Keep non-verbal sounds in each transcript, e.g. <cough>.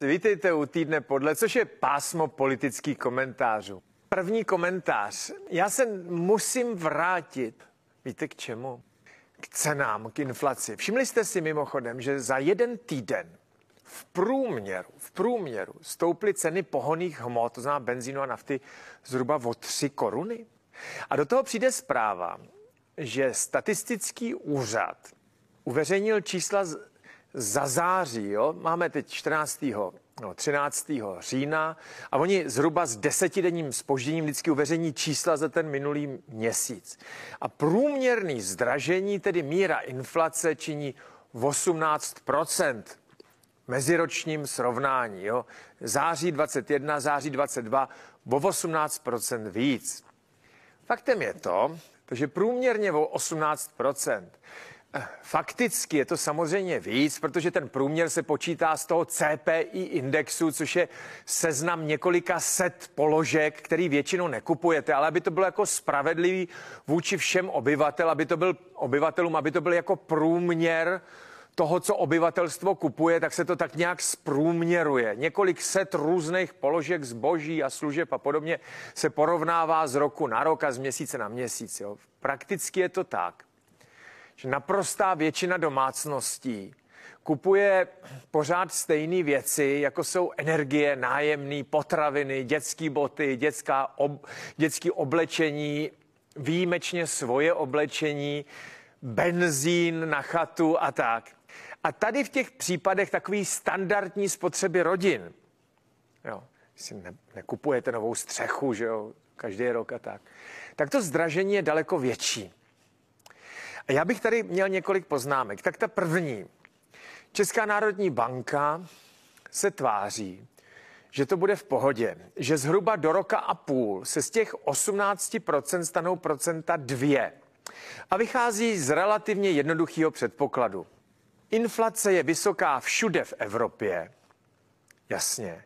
Vítejte u týdne podle, což je pásmo politických komentářů. První komentář. Já se musím vrátit. Víte k čemu? K cenám, k inflaci. Všimli jste si mimochodem, že za jeden týden v průměru, v průměru stouply ceny pohoných hmot, to znamená benzínu a nafty, zhruba o 3 koruny. A do toho přijde zpráva, že statistický úřad uveřejnil čísla za září, jo? máme teď 14. No, 13. října a oni zhruba s desetidenním spožděním vždycky uveřejní čísla za ten minulý měsíc. A průměrný zdražení, tedy míra inflace, činí 18% meziročním srovnání. Jo? Září 21, září 22, o 18% víc. Faktem je to, že průměrně o 18 Fakticky je to samozřejmě víc, protože ten průměr se počítá z toho CPI indexu, což je seznam několika set položek, který většinou nekupujete, ale aby to bylo jako spravedlivý vůči všem obyvatel, aby to byl obyvatelům, aby to byl jako průměr toho, co obyvatelstvo kupuje, tak se to tak nějak zprůměruje. Několik set různých položek zboží a služeb a podobně se porovnává z roku na rok a z měsíce na měsíc. Jo. Prakticky je to tak, že naprostá většina domácností kupuje pořád stejné věci, jako jsou energie, nájemné, potraviny, dětské boty, dětská ob, dětské oblečení, výjimečně svoje oblečení, benzín na chatu a tak. A tady v těch případech takový standardní spotřeby rodin, jo, si ne, nekupujete novou střechu, že jo, každý rok a tak, tak to zdražení je daleko větší. A já bych tady měl několik poznámek. Tak ta první. Česká národní banka se tváří, že to bude v pohodě, že zhruba do roka a půl se z těch 18% stanou procenta dvě. A vychází z relativně jednoduchého předpokladu. Inflace je vysoká všude v Evropě. Jasně.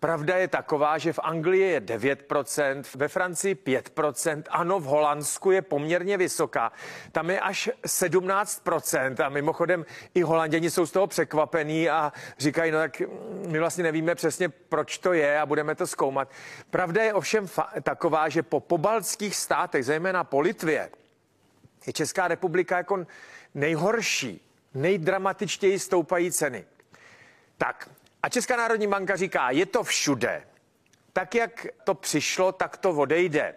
Pravda je taková, že v Anglii je 9%, ve Francii 5%, ano, v Holandsku je poměrně vysoká. Tam je až 17% a mimochodem i holanděni jsou z toho překvapení a říkají, no tak my vlastně nevíme přesně, proč to je a budeme to zkoumat. Pravda je ovšem taková, že po pobaltských státech, zejména po Litvě, je Česká republika jako nejhorší nejdramatičtěji stoupají ceny. Tak a Česká národní banka říká, je to všude. Tak, jak to přišlo, tak to odejde.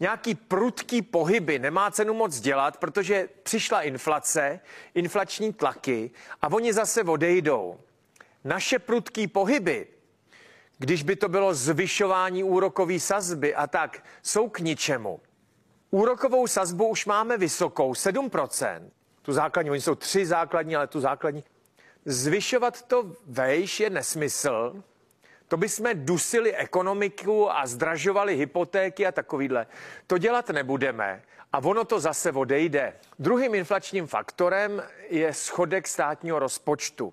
Nějaký prudký pohyby nemá cenu moc dělat, protože přišla inflace, inflační tlaky a oni zase odejdou. Naše prudký pohyby, když by to bylo zvyšování úrokové sazby a tak, jsou k ničemu. Úrokovou sazbu už máme vysokou, 7% tu základní, oni jsou tři základní, ale tu základní. Zvyšovat to vejš je nesmysl. To bychom dusili ekonomiku a zdražovali hypotéky a takovýhle. To dělat nebudeme a ono to zase odejde. Druhým inflačním faktorem je schodek státního rozpočtu.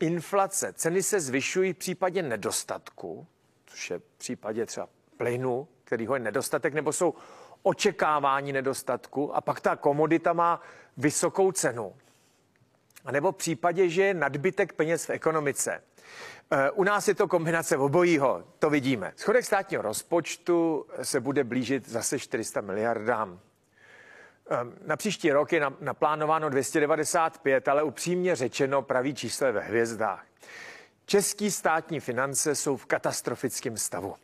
Inflace, ceny se zvyšují v případě nedostatku, což je v případě třeba plynu, kterýho je nedostatek, nebo jsou očekávání nedostatku a pak ta komodita má vysokou cenu. A nebo v případě, že je nadbytek peněz v ekonomice. Eh, u nás je to kombinace obojího, to vidíme. Schodek státního rozpočtu se bude blížit zase 400 miliardám. Eh, na příští rok je naplánováno 295, ale upřímně řečeno praví číslo ve hvězdách. Český státní finance jsou v katastrofickém stavu.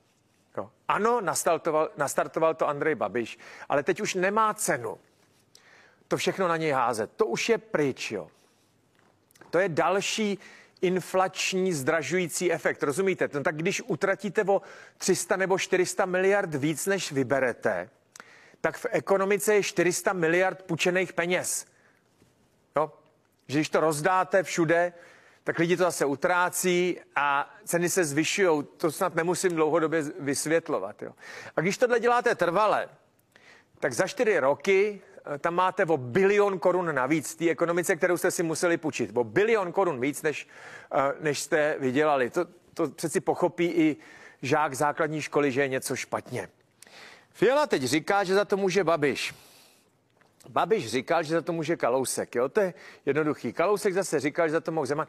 Ano, nastartoval, nastartoval to Andrej Babiš, ale teď už nemá cenu to všechno na něj házet. To už je pryč, jo. To je další inflační zdražující efekt. Rozumíte? No tak když utratíte o 300 nebo 400 miliard víc, než vyberete, tak v ekonomice je 400 miliard půjčených peněz. Jo? Že když to rozdáte všude, tak lidi to zase utrácí a ceny se zvyšují. To snad nemusím dlouhodobě vysvětlovat. Jo. A když tohle děláte trvale, tak za čtyři roky tam máte o bilion korun navíc té ekonomice, kterou jste si museli půjčit. O bilion korun víc, než, eh, než jste vydělali. To, to přeci pochopí i žák základní školy, že je něco špatně. Fiala teď říká, že za to může Babiš. Babiš říkal, že za to může Kalousek. Jo? To je jednoduchý. Kalousek zase říkal, že za to mohl Zeman.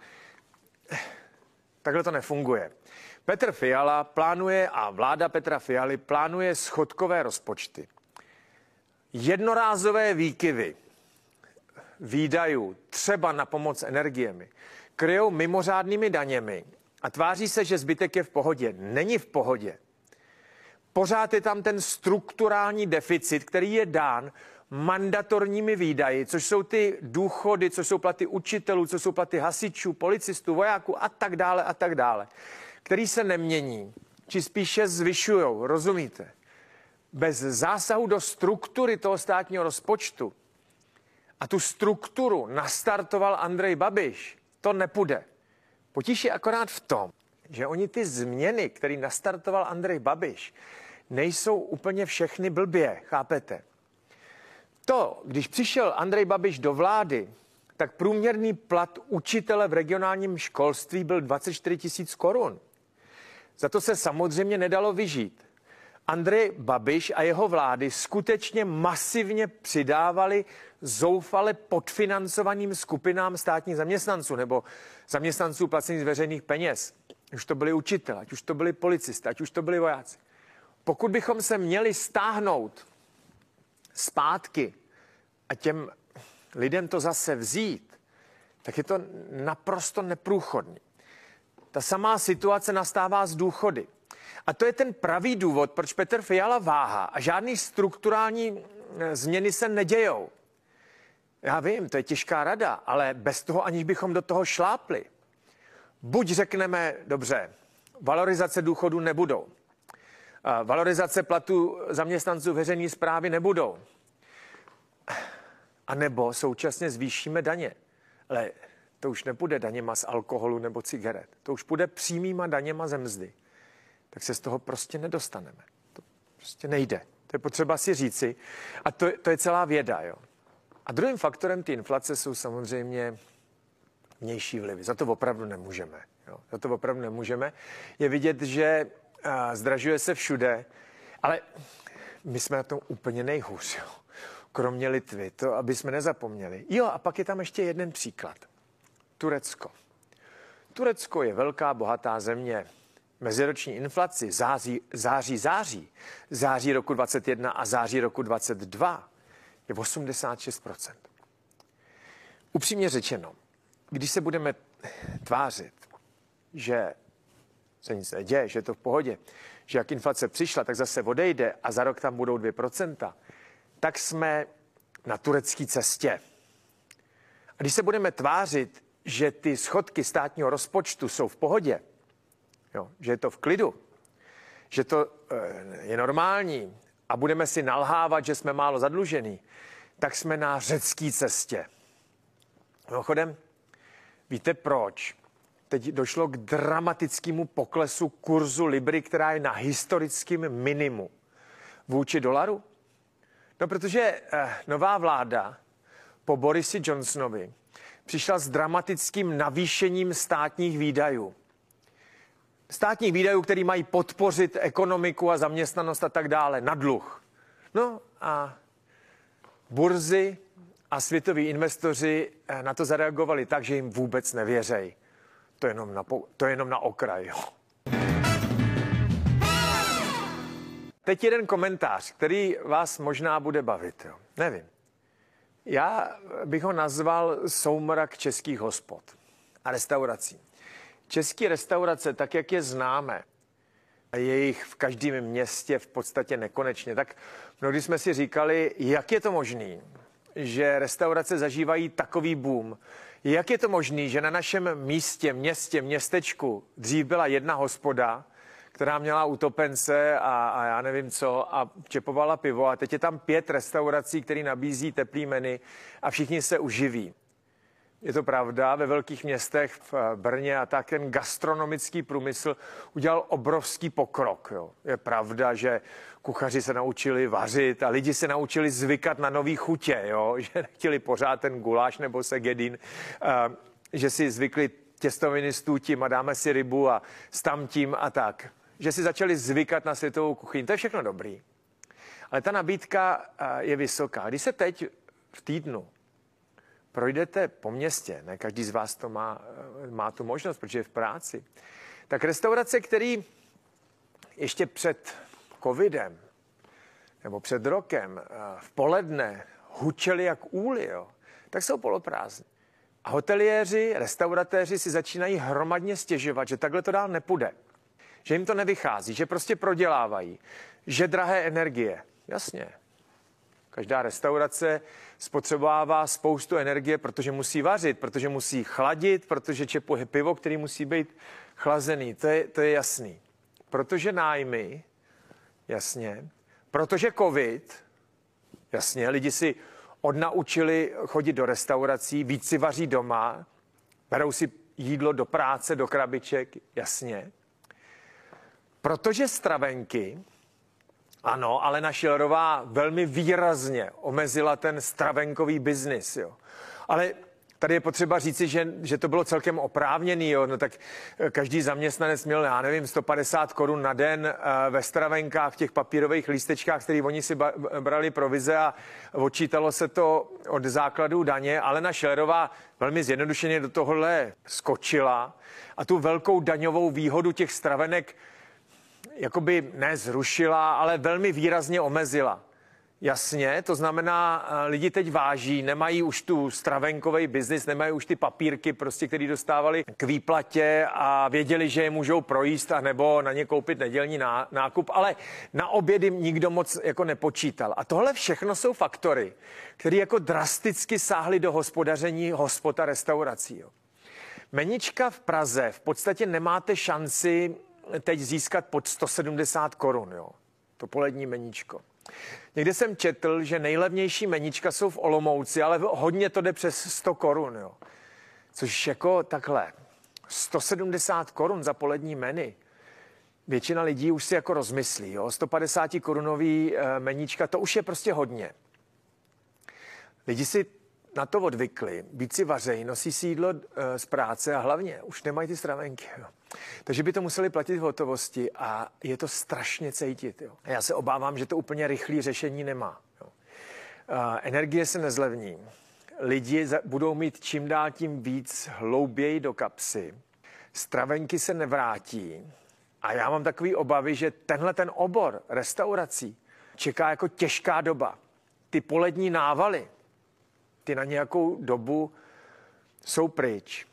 Takhle to nefunguje. Petr Fiala plánuje a vláda Petra Fialy plánuje schodkové rozpočty. Jednorázové výkyvy výdajů, třeba na pomoc energiemi, kryjou mimořádnými daněmi a tváří se, že zbytek je v pohodě. Není v pohodě. Pořád je tam ten strukturální deficit, který je dán mandatorními výdaji, což jsou ty důchody, což jsou platy učitelů, což jsou platy hasičů, policistů, vojáků a tak dále a tak dále, který se nemění, či spíše zvyšují, rozumíte? Bez zásahu do struktury toho státního rozpočtu a tu strukturu nastartoval Andrej Babiš, to nepůjde. Potíž je akorát v tom, že oni ty změny, které nastartoval Andrej Babiš, nejsou úplně všechny blbě, chápete? To, když přišel Andrej Babiš do vlády, tak průměrný plat učitele v regionálním školství byl 24 tisíc korun. Za to se samozřejmě nedalo vyžít. Andrej Babiš a jeho vlády skutečně masivně přidávali zoufale podfinancovaným skupinám státních zaměstnanců nebo zaměstnanců placených z veřejných peněz. Už to byli učitelé, ať už to byli policisté, ať už to byli vojáci. Pokud bychom se měli stáhnout zpátky a těm lidem to zase vzít, tak je to naprosto neprůchodný. Ta samá situace nastává z důchody. A to je ten pravý důvod, proč Petr Fiala váha a žádný strukturální eh, změny se nedějou. Já vím, to je těžká rada, ale bez toho, aniž bychom do toho šlápli. Buď řekneme, dobře, valorizace důchodu nebudou. Valorizace platu zaměstnanců veřejné zprávy nebudou. A nebo současně zvýšíme daně. Ale to už nepůjde daněma z alkoholu nebo cigaret. To už půjde přímýma daněma ze mzdy. Tak se z toho prostě nedostaneme. To prostě nejde. To je potřeba si říci. A to, to je celá věda. Jo. A druhým faktorem ty inflace jsou samozřejmě vnější vlivy. Za to opravdu nemůžeme. Jo. Za to opravdu nemůžeme. Je vidět, že a, zdražuje se všude, ale my jsme na tom úplně nejhůř. Jo. Kromě Litvy, to aby jsme nezapomněli. Jo, a pak je tam ještě jeden příklad. Turecko. Turecko je velká, bohatá země. Meziroční inflaci září, září, září, září roku 21 a září roku 22 je 86%. Upřímně řečeno, když se budeme tvářit, že se nic neděje, že je to v pohodě, že jak inflace přišla, tak zase odejde a za rok tam budou 2%, tak jsme na turecké cestě. A když se budeme tvářit, že ty schodky státního rozpočtu jsou v pohodě, jo, že je to v klidu, že to e, je normální, a budeme si nalhávat, že jsme málo zadlužení, tak jsme na řecké cestě. Mimochodem, víte proč? Teď došlo k dramatickému poklesu kurzu Libry, která je na historickém minimu vůči dolaru. No, protože eh, nová vláda po Borisi Johnsonovi přišla s dramatickým navýšením státních výdajů státních výdajů, který mají podpořit ekonomiku a zaměstnanost a tak dále, na dluh. No a burzy a světoví investoři eh, na to zareagovali tak, že jim vůbec nevěřejí. To je jenom na, to je jenom na okraj. Jo. Teď jeden komentář, který vás možná bude bavit. Jo. Nevím. Já bych ho nazval soumrak českých hospod a restaurací. České restaurace, tak jak je známe, a je jich v každém městě v podstatě nekonečně, tak mnohdy jsme si říkali, jak je to možné, že restaurace zažívají takový boom. Jak je to možné, že na našem místě, městě, městečku dřív byla jedna hospoda, která měla utopence a, a já nevím co a čepovala pivo a teď je tam pět restaurací, které nabízí teplý menu a všichni se uživí. Je to pravda, ve velkých městech v eh, Brně a tak ten gastronomický průmysl udělal obrovský pokrok. Jo. Je pravda, že kuchaři se naučili vařit a lidi se naučili zvykat na nový chutě, jo. <laughs> že nechtěli pořád ten guláš nebo segedin, uh, že si zvykli těstoviny s tím a dáme si rybu a s tamtím a tak. Že si začali zvykat na světovou kuchyni. To je všechno dobrý. Ale ta nabídka uh, je vysoká. Když se teď v týdnu projdete po městě, ne každý z vás to má, má tu možnost, protože je v práci, tak restaurace, který ještě před covidem nebo před rokem eh, v poledne hučeli jak úly, jo, tak jsou poloprázdní. A hoteliéři, restauratéři si začínají hromadně stěžovat, že takhle to dál nepůjde. Že jim to nevychází, že prostě prodělávají, že drahé energie. Jasně. Každá restaurace spotřebovává spoustu energie, protože musí vařit, protože musí chladit, protože čepuje pivo, který musí být chlazený. To je, to je jasný. Protože nájmy, jasně. Protože covid, jasně, lidi si odnaučili chodit do restaurací, víc si vaří doma, berou si jídlo do práce, do krabiček, jasně. Protože stravenky, ano, Alena Šilerová velmi výrazně omezila ten stravenkový biznis, jo. Ale Tady je potřeba říci, že, že to bylo celkem oprávněný. Jo? No tak eh, každý zaměstnanec měl, já nevím, 150 korun na den eh, ve stravenkách, těch papírových lístečkách, který oni si brali provize a odčítalo se to od základů daně. Alena Šelerová velmi zjednodušeně do tohohle skočila a tu velkou daňovou výhodu těch stravenek jakoby nezrušila, ale velmi výrazně omezila. Jasně, to znamená, eh, lidi teď váží, nemají už tu stravenkový biznis, nemají už ty papírky, prostě, které dostávali k výplatě a věděli, že je můžou projíst a nebo na ně koupit nedělní nákup, ale na obědy nikdo moc jako nepočítal. A tohle všechno jsou faktory, které jako drasticky sáhly do hospodaření hospod a restaurací. Menička v Praze v podstatě nemáte šanci teď získat pod 170 korun, jo. To polední meníčko. Někde jsem četl, že nejlevnější menička jsou v Olomouci, ale hodně to jde přes 100 korun, jo. Což jako takhle, 170 korun za polední menu. Většina lidí už si jako rozmyslí, jo. 150 korunový e, menička, to už je prostě hodně. Lidi si na to odvykli, být si vařej, nosí si jídlo e, z práce a hlavně už nemají ty stravenky. Jo. Takže by to museli platit v hotovosti a je to strašně cítit. Jo. Já se obávám, že to úplně rychlé řešení nemá. Jo. E, energie se nezlevní. Lidi budou mít čím dál tím víc hlouběji do kapsy. Stravenky se nevrátí. A já mám takový obavy, že tenhle ten obor restaurací čeká jako těžká doba. Ty polední návaly, ty na nějakou dobu jsou pryč.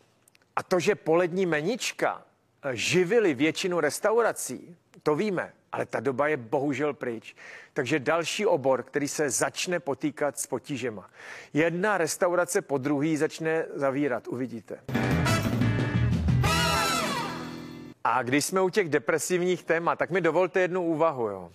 A to, že polední menička eh, živily většinu restaurací, to víme, ale ta doba je bohužel pryč. Takže další obor, který se začne potýkat s potížema. Jedna restaurace po druhý začne zavírat, uvidíte. A když jsme u těch depresivních témat, tak mi dovolte jednu úvahu. Jo.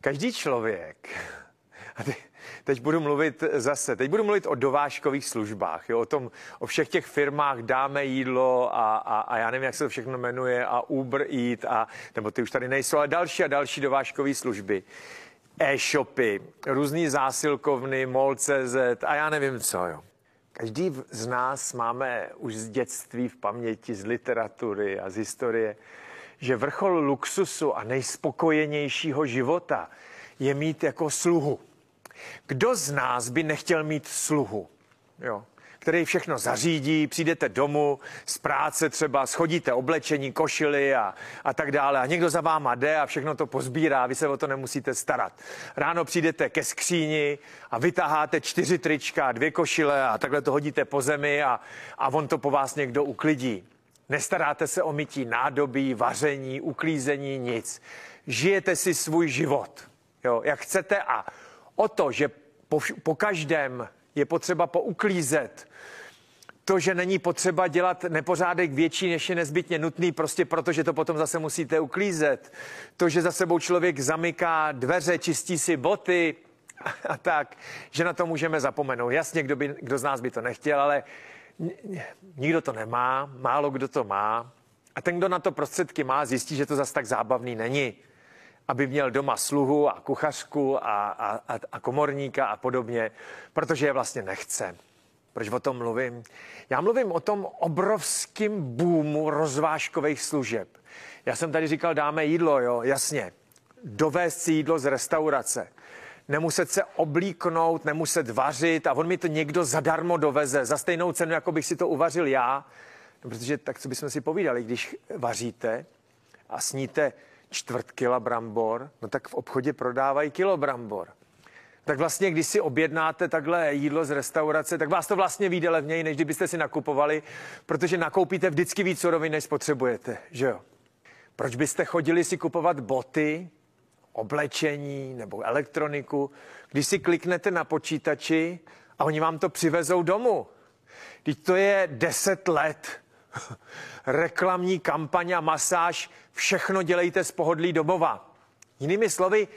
Každý člověk, <laughs> a ty, teď budu mluvit zase, teď budu mluvit o dovážkových službách, jo, o tom, o všech těch firmách dáme jídlo a, a, a já nevím, jak se to všechno jmenuje a Uber Eat a, nebo ty už tady nejsou, ale další a další dovážkové služby e-shopy, různý zásilkovny, MOL.cz a já nevím co, jo. Každý z nás máme už z dětství v paměti, z literatury a z historie, že vrchol luxusu a nejspokojenějšího života je mít jako sluhu. Kdo z nás by nechtěl mít sluhu, jo, který všechno zařídí, přijdete domů z práce třeba, schodíte oblečení, košily a, a tak dále a někdo za váma jde a všechno to pozbírá, vy se o to nemusíte starat. Ráno přijdete ke skříni a vytaháte čtyři trička, dvě košile a takhle to hodíte po zemi a, a on to po vás někdo uklidí. Nestaráte se o mytí nádobí, vaření, uklízení, nic. Žijete si svůj život, jo, jak chcete a o to, že po, po každém je potřeba pouklízet, to, že není potřeba dělat nepořádek větší, než je nezbytně nutný, prostě protože to potom zase musíte uklízet. To, že za sebou člověk zamyká dveře, čistí si boty a tak, že na to můžeme zapomenout. Jasně, kdo, by, kdo z nás by to nechtěl, ale nikdo to nemá, málo kdo to má. A ten, kdo na to prostředky má, zjistí, že to zase tak zábavný není aby měl doma sluhu a kuchařku a, a, a komorníka a podobně, protože je vlastně nechce. Proč o tom mluvím? Já mluvím o tom obrovském boomu rozvážkových služeb. Já jsem tady říkal, dáme jídlo, jo, jasně. Dovést si jídlo z restaurace. nemuset se oblíknout, nemuset vařit a on mi to někdo zadarmo doveze za stejnou cenu, jako bych si to uvařil já. No, protože tak, co bychom si povídali, když vaříte a sníte čtvrt kila brambor, no tak v obchodě prodávají kilo brambor. Tak vlastně, když si objednáte takhle jídlo z restaurace, tak vás to vlastně vyjde levněji, než kdybyste si nakupovali, protože nakoupíte vždycky víc surovin, než potřebujete, že jo? Proč byste chodili si kupovat boty, oblečení nebo elektroniku, když si kliknete na počítači a oni vám to přivezou domů? Teď to je 10 let. <laughs> Reklamní kampaň a masáž, všechno dělejte z pohodlí domova. Jinými slovy,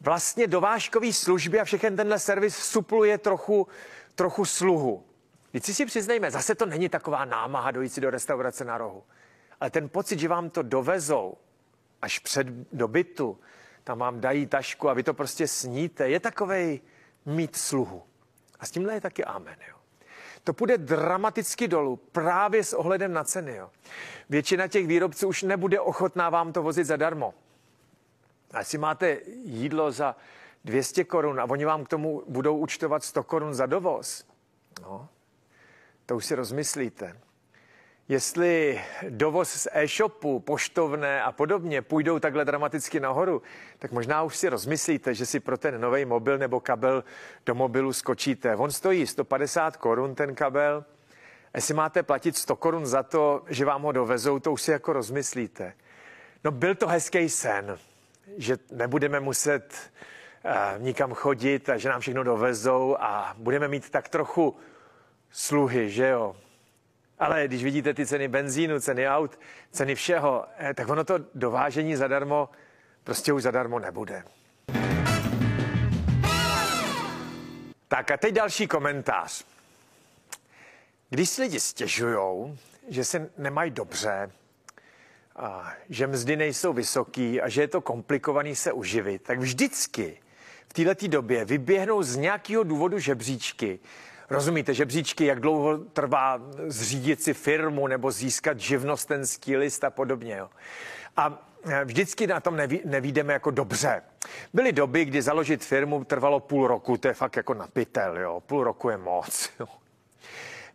vlastně dovážkový služby a všechen tenhle servis supluje trochu, trochu sluhu. Když si si přiznejme, zase to není taková námaha dojít si do restaurace na rohu. Ale ten pocit, že vám to dovezou až před do bytu, tam vám dají tašku a vy to prostě sníte, je takovej mít sluhu. A s tímhle je taky amen. Jo. To půjde dramaticky dolů právě s ohledem na ceny. Jo. Většina těch výrobců už nebude ochotná vám to vozit zadarmo. A jestli máte jídlo za 200 korun a oni vám k tomu budou účtovat 100 korun za dovoz, no, to už si rozmyslíte. Jestli dovoz z e-shopu, poštovné a podobně půjdou takhle dramaticky nahoru, tak možná už si rozmyslíte, že si pro ten nový mobil nebo kabel do mobilu skočíte. On stojí 150 korun ten kabel. Jestli máte platit 100 korun za to, že vám ho dovezou, to už si jako rozmyslíte. No byl to hezký sen, že nebudeme muset uh, nikam chodit a že nám všechno dovezou a budeme mít tak trochu sluhy, že jo? Ale když vidíte ty ceny benzínu, ceny aut, ceny všeho, eh, tak ono to dovážení zadarmo prostě už zadarmo nebude. Tak a teď další komentář. Když si lidi stěžují, že se nemají dobře, a že mzdy nejsou vysoký a že je to komplikovaný se uživit, tak vždycky v této době vyběhnou z nějakého důvodu žebříčky, Rozumíte, žebříčky, jak dlouho trvá zřídit si firmu nebo získat živnostenský list a podobně. Jo. A e, vždycky na tom neví, nevídeme jako dobře. Byly doby, kdy založit firmu trvalo půl roku, to je fakt jako napitel, jo. Půl roku je moc. Jo.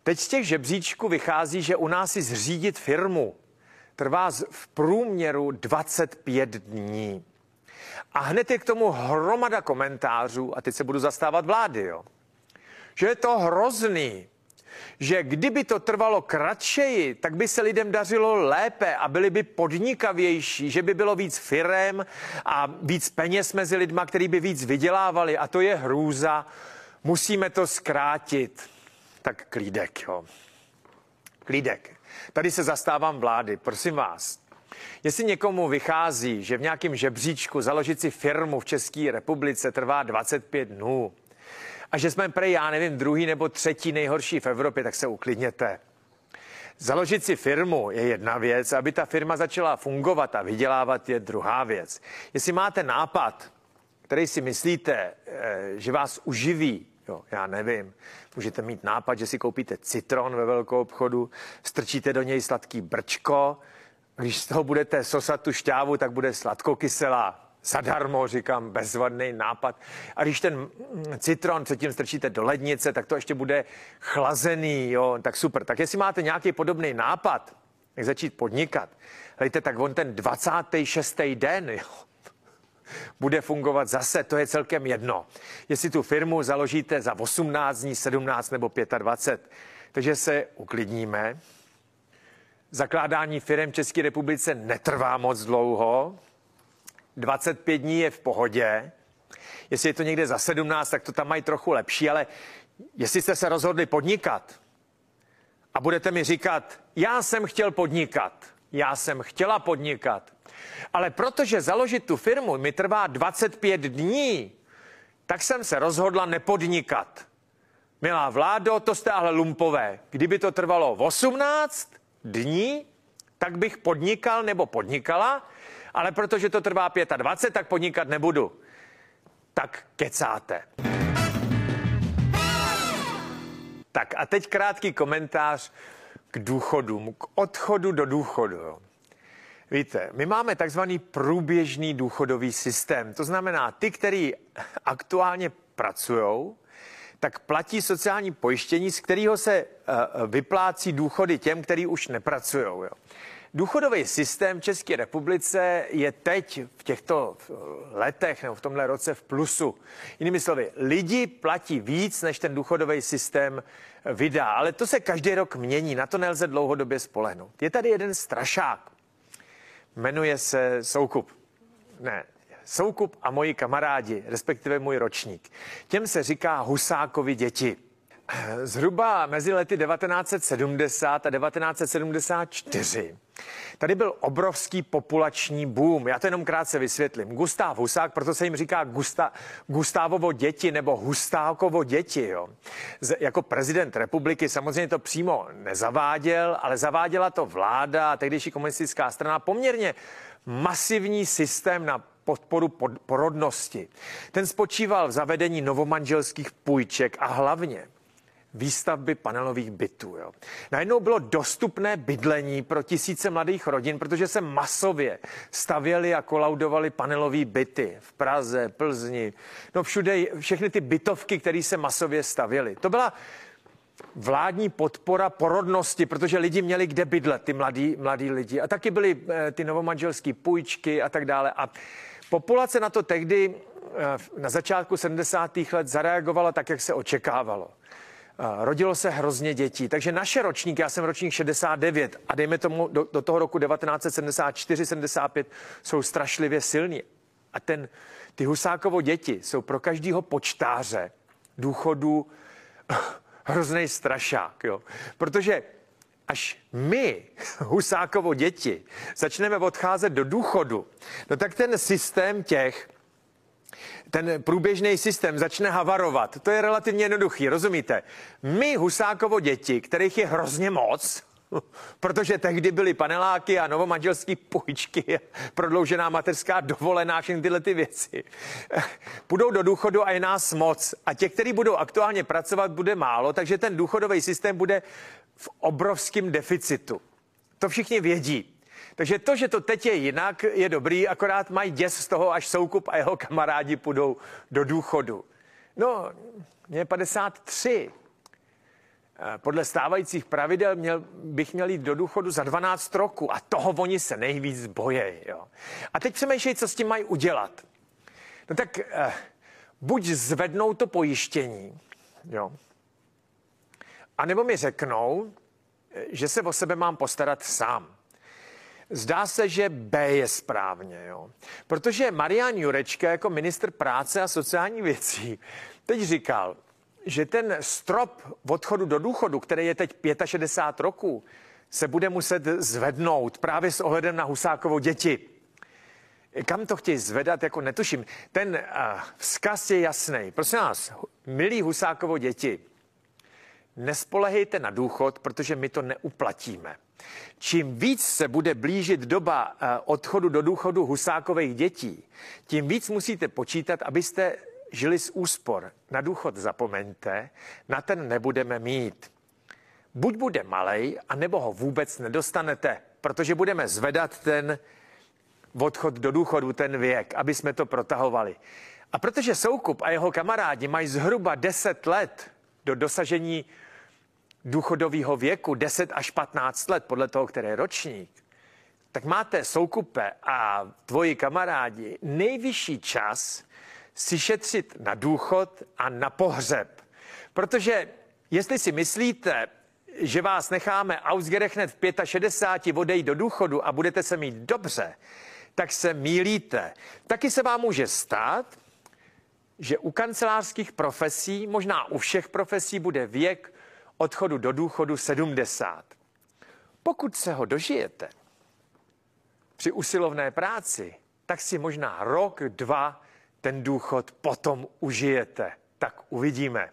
Teď z těch žebříčků vychází, že u nás si zřídit firmu trvá v průměru 25 dní. A hned je k tomu hromada komentářů, a teď se budu zastávat vlády, jo že je to hrozný, že kdyby to trvalo kratšeji, tak by se lidem dařilo lépe a byli by podnikavější, že by bylo víc firem a víc peněz mezi lidma, který by víc vydělávali a to je hrůza. Musíme to zkrátit. Tak klídek, jo. Klídek. Tady se zastávám vlády, prosím vás. Jestli někomu vychází, že v nějakém žebříčku založit si firmu v České republice trvá 25 dnů, a že jsme prej, já nevím, druhý nebo třetí nejhorší v Evropě, tak se uklidněte. Založit si firmu je jedna věc, aby ta firma začala fungovat a vydělávat je druhá věc. Jestli máte nápad, který si myslíte, eh, že vás uživí, jo, já nevím, můžete mít nápad, že si koupíte citron ve velkou obchodu, strčíte do něj sladký brčko, když z toho budete sosat tu šťávu, tak bude sladkokyselá zadarmo, říkám, bezvadný nápad. A když ten citron předtím strčíte do lednice, tak to ještě bude chlazený, jo, tak super. Tak jestli máte nějaký podobný nápad, jak začít podnikat, hejte, tak on ten 26. den, jo, bude fungovat zase, to je celkem jedno. Jestli tu firmu založíte za 18 dní, 17 nebo 25. Takže se uklidníme. Zakládání firm v České republice netrvá moc dlouho, 25 dní je v pohodě. Jestli je to někde za 17, tak to tam mají trochu lepší, ale jestli jste se rozhodli podnikat a budete mi říkat, já jsem chtěl podnikat, já jsem chtěla podnikat, ale protože založit tu firmu mi trvá 25 dní, tak jsem se rozhodla nepodnikat. Milá vládo, to jste ale lumpové. Kdyby to trvalo 18 dní, tak bych podnikal nebo podnikala, ale protože to trvá 25, tak podnikat nebudu. Tak kecáte. Tak a teď krátký komentář k důchodům, k odchodu do důchodu. Víte, my máme takzvaný průběžný důchodový systém. To znamená, ty, kteří aktuálně pracují, tak platí sociální pojištění, z kterého se uh, vyplácí důchody těm, kteří už nepracují. Důchodový systém v České republice je teď v těchto letech nebo v tomhle roce v plusu. Jinými slovy, lidi platí víc, než ten důchodový systém vydá, ale to se každý rok mění, na to nelze dlouhodobě spolehnout. Je tady jeden strašák, jmenuje se Soukup. Ne, Soukup a moji kamarádi, respektive můj ročník. Těm se říká Husákovi děti. <clears throat> Zhruba mezi lety 1970 a 1974 tady byl obrovský populační boom. Já to jenom krátce vysvětlím. Gustav Husák, proto se jim říká Gusta, Gustávovo děti nebo Hustákovo děti. Jo. Z, jako prezident republiky samozřejmě to přímo nezaváděl, ale zaváděla to vláda a tehdejší komunistická strana poměrně masivní systém na podporu porodnosti. Ten spočíval v zavedení novomanželských půjček a hlavně výstavby panelových bytů. Jo. Najednou bylo dostupné bydlení pro tisíce mladých rodin, protože se masově stavěly a kolaudovaly panelové byty v Praze, Plzni, no všude, všechny ty bytovky, které se masově stavěly. To byla vládní podpora porodnosti, protože lidi měli kde bydlet, ty mladí, mladí lidi. A taky byly e, ty novomanželské půjčky a tak dále. A populace na to tehdy e, na začátku 70. let zareagovala tak, jak se očekávalo. Rodilo se hrozně dětí, takže naše ročníky, já jsem ročník 69 a dejme tomu do, do toho roku 1974-75 jsou strašlivě silní. A ten, ty Husákovo děti jsou pro každého počtáře důchodu <laughs> hrozný strašák, jo. Protože až my, <laughs> Husákovo děti, začneme odcházet do důchodu, no tak ten systém těch, ten průběžný systém začne havarovat. To je relativně jednoduchý, rozumíte? My, Husákovo děti, kterých je hrozně moc, <laughs> protože tehdy byly paneláky a novomanželské půjčky, <laughs> prodloužená mateřská dovolená, všechny tyhle ty věci. <laughs> Půjdou do důchodu a je nás moc. A těch, kteří budou aktuálně pracovat, bude málo, takže ten důchodový systém bude v obrovském deficitu. To všichni vědí. Takže to, že to teď je jinak, je dobrý, akorát mají děs z toho, až Soukup a jeho kamarádi půjdou do důchodu. No, mě je 53. Podle stávajících pravidel měl, bych měl jít do důchodu za 12 roku a toho oni se nejvíc bojejí. Jo. A teď přemýšlej, co s tím mají udělat. No tak eh, buď zvednou to pojištění, jo, a nebo mi řeknou, eh, že se o sebe mám postarat sám. Zdá se, že B je správně, jo. Protože Marian Jurečka jako ministr práce a sociální věcí teď říkal, že ten strop odchodu do důchodu, který je teď 65 roků, se bude muset zvednout právě s ohledem na Husákovo děti. Kam to chtějí zvedat, jako netuším. Ten uh, vzkaz je jasný. Prosím vás, milí Husákovo děti, nespolehejte na důchod, protože my to neuplatíme. Čím víc se bude blížit doba eh, odchodu do důchodu Husákových dětí, tím víc musíte počítat, abyste žili z úspor. Na důchod zapomeňte, na ten nebudeme mít. Buď bude malej, anebo ho vůbec nedostanete, protože budeme zvedat ten odchod do důchodu, ten věk, aby jsme to protahovali. A protože Soukup a jeho kamarádi mají zhruba 10 let do dosažení důchodového věku 10 až 15 let, podle toho, který je ročník, tak máte soukupe a tvoji kamarádi nejvyšší čas si šetřit na důchod a na pohřeb. Protože jestli si myslíte, že vás necháme ausgerechnet v 65 odejít do důchodu a budete se mít dobře, tak se mílíte. Taky se vám může stát, že u kancelářských profesí, možná u všech profesí, bude věk odchodu do důchodu 70. Pokud se ho dožijete při usilovné práci, tak si možná rok, dva ten důchod potom užijete. Tak uvidíme.